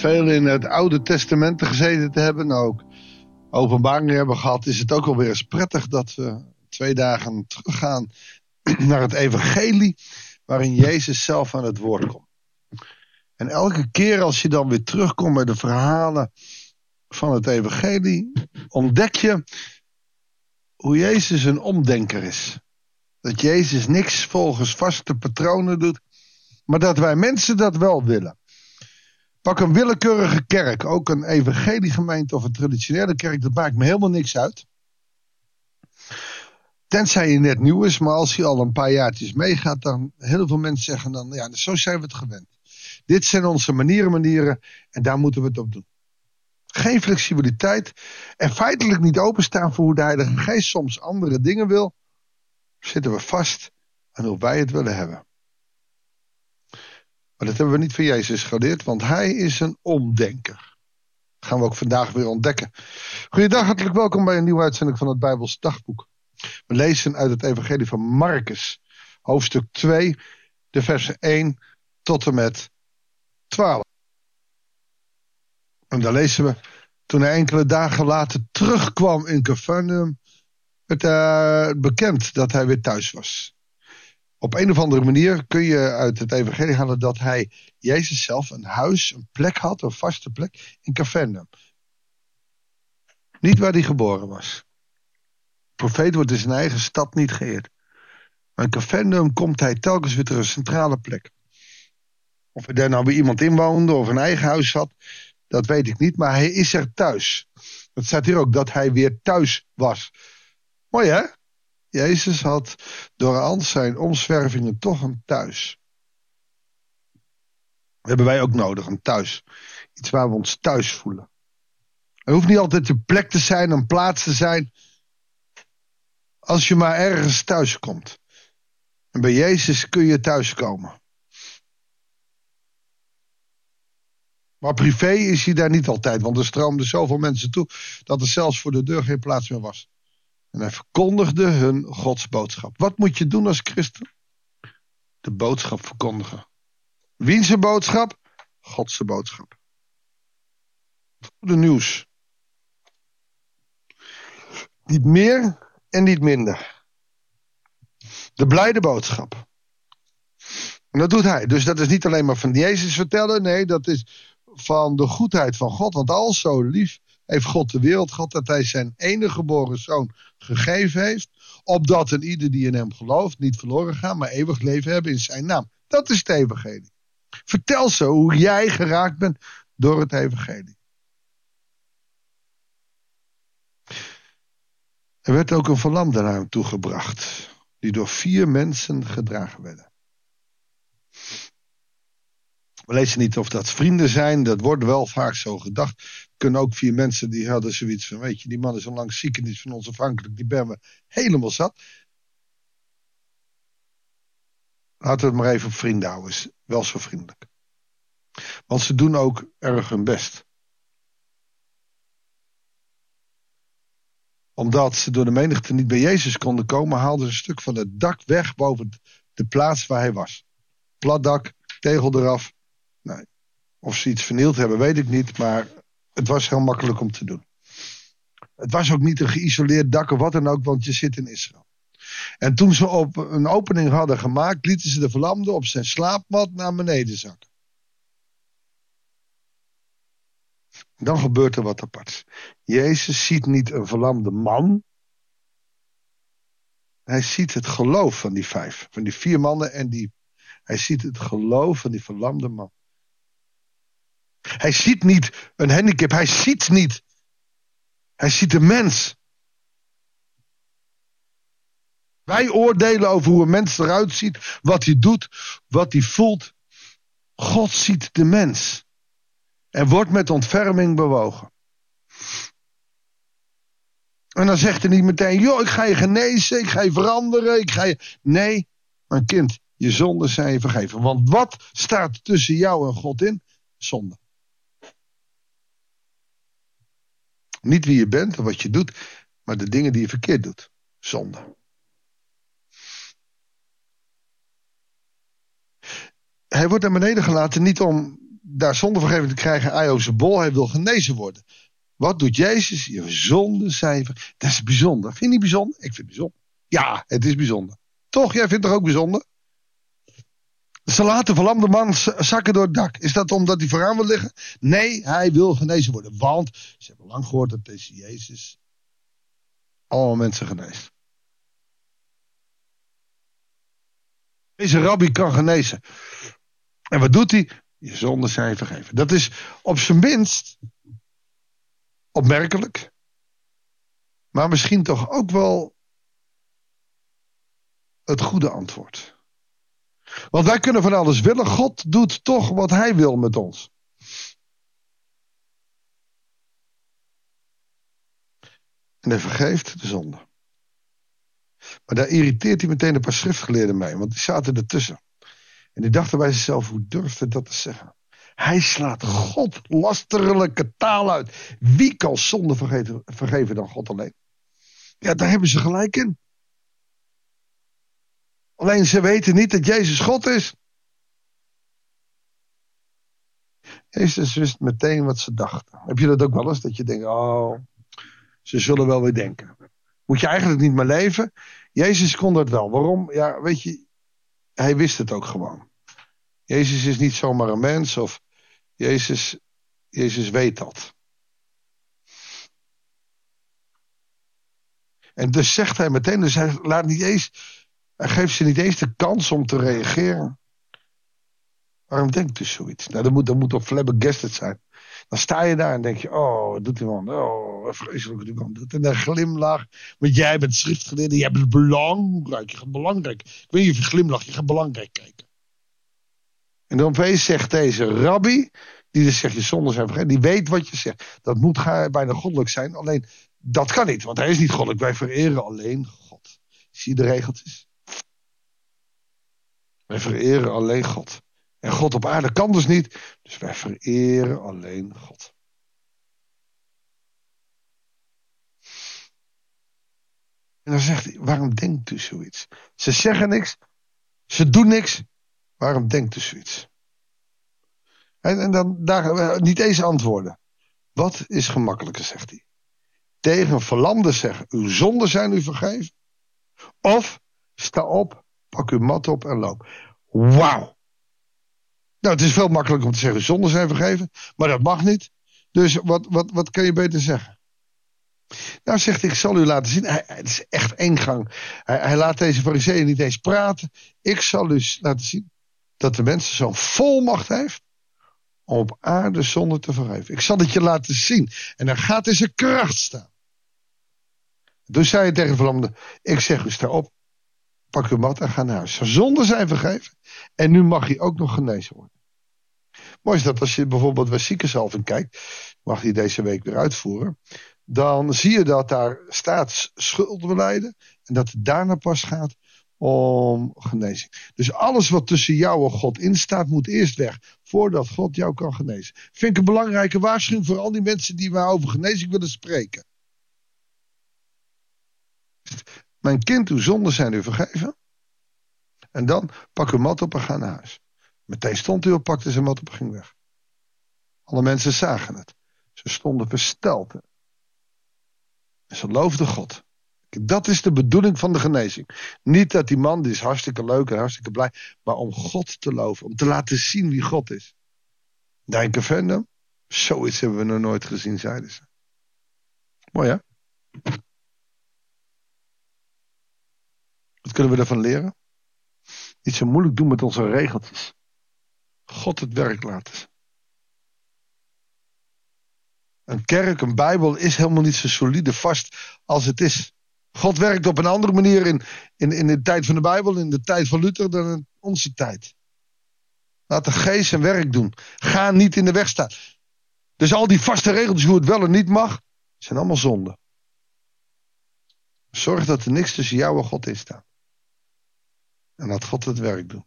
veel in het Oude Testament gezeten te hebben, nou ook openbaringen hebben gehad, is het ook alweer eens prettig dat we twee dagen teruggaan naar het Evangelie, waarin Jezus zelf aan het woord komt. En elke keer als je dan weer terugkomt bij de verhalen van het Evangelie, ontdek je hoe Jezus een omdenker is. Dat Jezus niks volgens vaste patronen doet, maar dat wij mensen dat wel willen. Pak een willekeurige kerk, ook een evangeliegemeente of een traditionele kerk, dat maakt me helemaal niks uit. Tenzij je net nieuw is, maar als je al een paar jaartjes meegaat, dan heel veel mensen zeggen dan, ja, zo zijn we het gewend. Dit zijn onze manieren, manieren en daar moeten we het op doen. Geen flexibiliteit en feitelijk niet openstaan voor hoe de Heilige Geest soms andere dingen wil, zitten we vast aan hoe wij het willen hebben. Maar dat hebben we niet van Jezus geleerd, want hij is een omdenker. Dat gaan we ook vandaag weer ontdekken. Goedendag, hartelijk welkom bij een nieuwe uitzending van het Bijbels Dagboek. We lezen uit het Evangelie van Marcus, hoofdstuk 2, de versen 1 tot en met 12. En daar lezen we, toen hij enkele dagen later terugkwam in Capernaum, werd uh, bekend dat hij weer thuis was op een of andere manier kun je uit het evangelie halen dat hij, Jezus zelf, een huis, een plek had, een vaste plek in Capernaum. Niet waar hij geboren was. Profeet wordt in zijn eigen stad niet geëerd. Maar in Capernaum komt hij telkens weer ter een centrale plek. Of hij daar nou bij iemand inwoonde of een eigen huis had, dat weet ik niet. Maar hij is er thuis. Het staat hier ook dat hij weer thuis was. Mooi hè? Jezus had door al zijn omzwervingen toch een thuis. Hebben wij ook nodig, een thuis. Iets waar we ons thuis voelen. Het hoeft niet altijd een plek te zijn, een plaats te zijn. Als je maar ergens thuis komt. En bij Jezus kun je thuiskomen. Maar privé is hij daar niet altijd, want er stroomden zoveel mensen toe dat er zelfs voor de deur geen plaats meer was. En hij verkondigde hun Gods boodschap. Wat moet je doen als christen? De boodschap verkondigen. Wiens boodschap? Godse boodschap. Goede nieuws. Niet meer en niet minder. De blijde boodschap. En dat doet hij. Dus dat is niet alleen maar van Jezus vertellen. Nee, dat is van de goedheid van God. Want al zo lief heeft God de wereld gehad dat hij zijn enige geboren zoon gegeven heeft. Opdat een ieder die in hem gelooft niet verloren gaat, maar eeuwig leven hebben in zijn naam. Dat is het evangelie. Vertel ze hoe jij geraakt bent door het evangelie. Er werd ook een verlamde naar hem toegebracht, die door vier mensen gedragen werden. We lezen niet of dat vrienden zijn, dat wordt wel vaak zo gedacht. Kunnen ook vier mensen die hadden zoiets van: Weet je, die man is al lang ziek en is van ons afhankelijk, die ben we helemaal zat. Laten we het maar even op vrienden houden, is wel zo vriendelijk. Want ze doen ook erg hun best. Omdat ze door de menigte niet bij Jezus konden komen, haalden ze een stuk van het dak weg boven de plaats waar hij was. Plat dak, tegel eraf, Nee. Of ze iets vernield hebben, weet ik niet. Maar het was heel makkelijk om te doen. Het was ook niet een geïsoleerd dak of wat dan ook, want je zit in Israël. En toen ze op een opening hadden gemaakt, lieten ze de verlamde op zijn slaapmat naar beneden zakken. Dan gebeurt er wat aparts. Jezus ziet niet een verlamde man. Hij ziet het geloof van die vijf, van die vier mannen en die. Hij ziet het geloof van die verlamde man. Hij ziet niet een handicap, hij ziet niet. Hij ziet een mens. Wij oordelen over hoe een mens eruit ziet, wat hij doet, wat hij voelt. God ziet de mens en wordt met ontferming bewogen. En dan zegt hij niet meteen, joh, ik ga je genezen, ik ga je veranderen, ik ga je... Nee, mijn kind, je zonden zijn je vergeven. Want wat staat tussen jou en God in? Zonde. Niet wie je bent of wat je doet, maar de dingen die je verkeerd doet. Zonde. Hij wordt naar beneden gelaten niet om daar zondevergeving te krijgen, over zijn bol, hij wil genezen worden. Wat doet Jezus? Je zonde cijfer. Dat is bijzonder. Vind je niet bijzonder? Ik vind het bijzonder. Ja, het is bijzonder. Toch? Jij vindt het ook bijzonder? Ze laten verlamde man zakken door het dak. Is dat omdat hij vooraan wil liggen? Nee, hij wil genezen worden. Want ze hebben lang gehoord dat deze Jezus allemaal mensen geneest. Deze rabbi kan genezen. En wat doet hij? Je zonden zijn vergeven. Dat is op zijn minst opmerkelijk. Maar misschien toch ook wel het goede antwoord. Want wij kunnen van alles willen. God doet toch wat hij wil met ons. En hij vergeeft de zonde. Maar daar irriteert hij meteen een paar schriftgeleerden mee, want die zaten ertussen. En die dachten bij zichzelf, hoe durft hij dat te zeggen? Hij slaat God lasterlijke taal uit. Wie kan zonde vergeven dan God alleen? Ja, daar hebben ze gelijk in. Alleen ze weten niet dat Jezus God is. Jezus wist meteen wat ze dachten. Heb je dat ook wel eens? Dat je denkt, oh, ze zullen wel weer denken. Moet je eigenlijk niet meer leven? Jezus kon dat wel. Waarom? Ja, weet je, hij wist het ook gewoon. Jezus is niet zomaar een mens of Jezus, Jezus weet dat. En dus zegt hij meteen, dus hij laat niet eens, hij geeft ze niet eens de kans om te reageren. Waarom denkt u zoiets? Nou, dat moet, dat moet op flabbergasted zijn. Dan sta je daar en denk je, oh, wat doet die man? Oh, vreselijk wat die man doet. En dan glimlach. Want jij bent schriftgeleerde, jij bent belangrijk. Je gaat belangrijk. Ik weet niet of je glimlacht, je gaat belangrijk kijken. En dan opeens zegt deze rabbi, die dus zegt je zonder zijn vergeten, die weet wat je zegt. Dat moet bijna goddelijk zijn, alleen dat kan niet, want hij is niet goddelijk. Wij vereren alleen God. Zie je de regeltjes? Wij vereren alleen God. En God op aarde kan dus niet. Dus wij vereren alleen God. En dan zegt hij, waarom denkt u zoiets? Ze zeggen niks, ze doen niks. Waarom denkt u zoiets? En, en dan daar eh, niet eens antwoorden. Wat is gemakkelijker, zegt hij. Tegen verlamden zeggen, uw zonden zijn u vergeven. Of, sta op, pak uw mat op en loop. Wauw. Nou, het is veel makkelijker om te zeggen zonden zijn vergeven, maar dat mag niet. Dus wat, wat, wat kan je beter zeggen? Nou, zegt ik zal u laten zien. Hij, het is echt één gang. Hij, hij laat deze fariseeën niet eens praten. Ik zal u laten zien dat de mensen zo'n volmacht heeft om op aarde zonde te vergeven. Ik zal het je laten zien. En dan gaat in zijn kracht staan. Dus zei hij tegen de ik zeg u sta op, pak uw mat en ga naar huis. Zijn zonden zijn vergeven. En nu mag hij ook nog genezen worden. Mooi is dat als je bijvoorbeeld bij ziekenzalving kijkt, mag hij deze week weer uitvoeren. Dan zie je dat daar staat schuldbeleiden en dat het daarna pas gaat om genezing. Dus alles wat tussen jou en God in staat, moet eerst weg. Voordat God jou kan genezen. Vind ik een belangrijke waarschuwing voor al die mensen die maar over genezing willen spreken. Mijn kind, uw zonden zijn u vergeven. En dan pak uw mat op en ga naar huis. Meteen stond hij op, pakte zijn mat op en ging weg. Alle mensen zagen het. Ze stonden versteld. En ze loofden God. Dat is de bedoeling van de genezing. Niet dat die man, die is hartstikke leuk en hartstikke blij, maar om God te loven, om te laten zien wie God is. Denk Venom, zoiets hebben we nog nooit gezien, zeiden ze. Mooi hè? Wat kunnen we daarvan leren? Niet zo moeilijk doen met onze regeltjes. God het werk laten. Een kerk, een Bijbel is helemaal niet zo solide vast als het is. God werkt op een andere manier in, in, in de tijd van de Bijbel, in de tijd van Luther, dan in onze tijd. Laat de geest zijn werk doen. Ga niet in de weg staan. Dus al die vaste regels hoe het wel en niet mag, zijn allemaal zonde. Zorg dat er niks tussen jou en God in staat. En laat God het werk doen.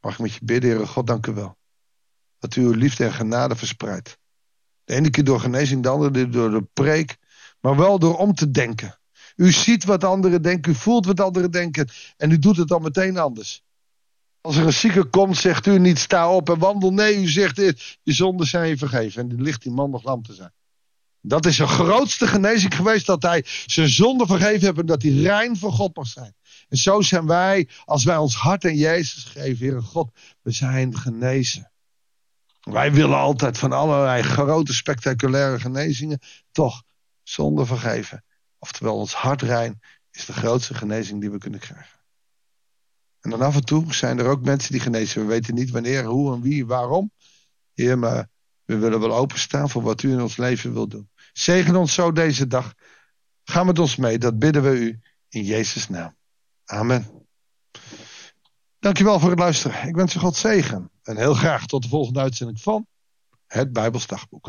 Mag ik met je bidden, Heere God, dank u wel. Dat u uw liefde en genade verspreidt. De ene keer door genezing, de andere keer door de preek. Maar wel door om te denken. U ziet wat anderen denken, u voelt wat anderen denken. En u doet het dan meteen anders. Als er een zieke komt, zegt u niet sta op en wandel. Nee, u zegt dit. Je zonden zijn je vergeven. En dan ligt die man nog lam te zijn. Dat is zijn grootste genezing geweest. Dat hij zijn zonde vergeven heeft. En dat hij rein voor God mag zijn. En zo zijn wij, als wij ons hart aan Jezus geven, Heer God, we zijn genezen. Wij willen altijd van allerlei grote spectaculaire genezingen toch zonde vergeven. Oftewel, ons hart rein is de grootste genezing die we kunnen krijgen. En dan af en toe zijn er ook mensen die genezen. We weten niet wanneer, hoe en wie, waarom. Heer, maar we willen wel openstaan voor wat u in ons leven wil doen. Zegen ons zo deze dag. Ga met ons mee, dat bidden we u in Jezus' naam. Amen. Dankjewel voor het luisteren. Ik wens u God zegen. En heel graag tot de volgende uitzending van het Bijbelsdagboek.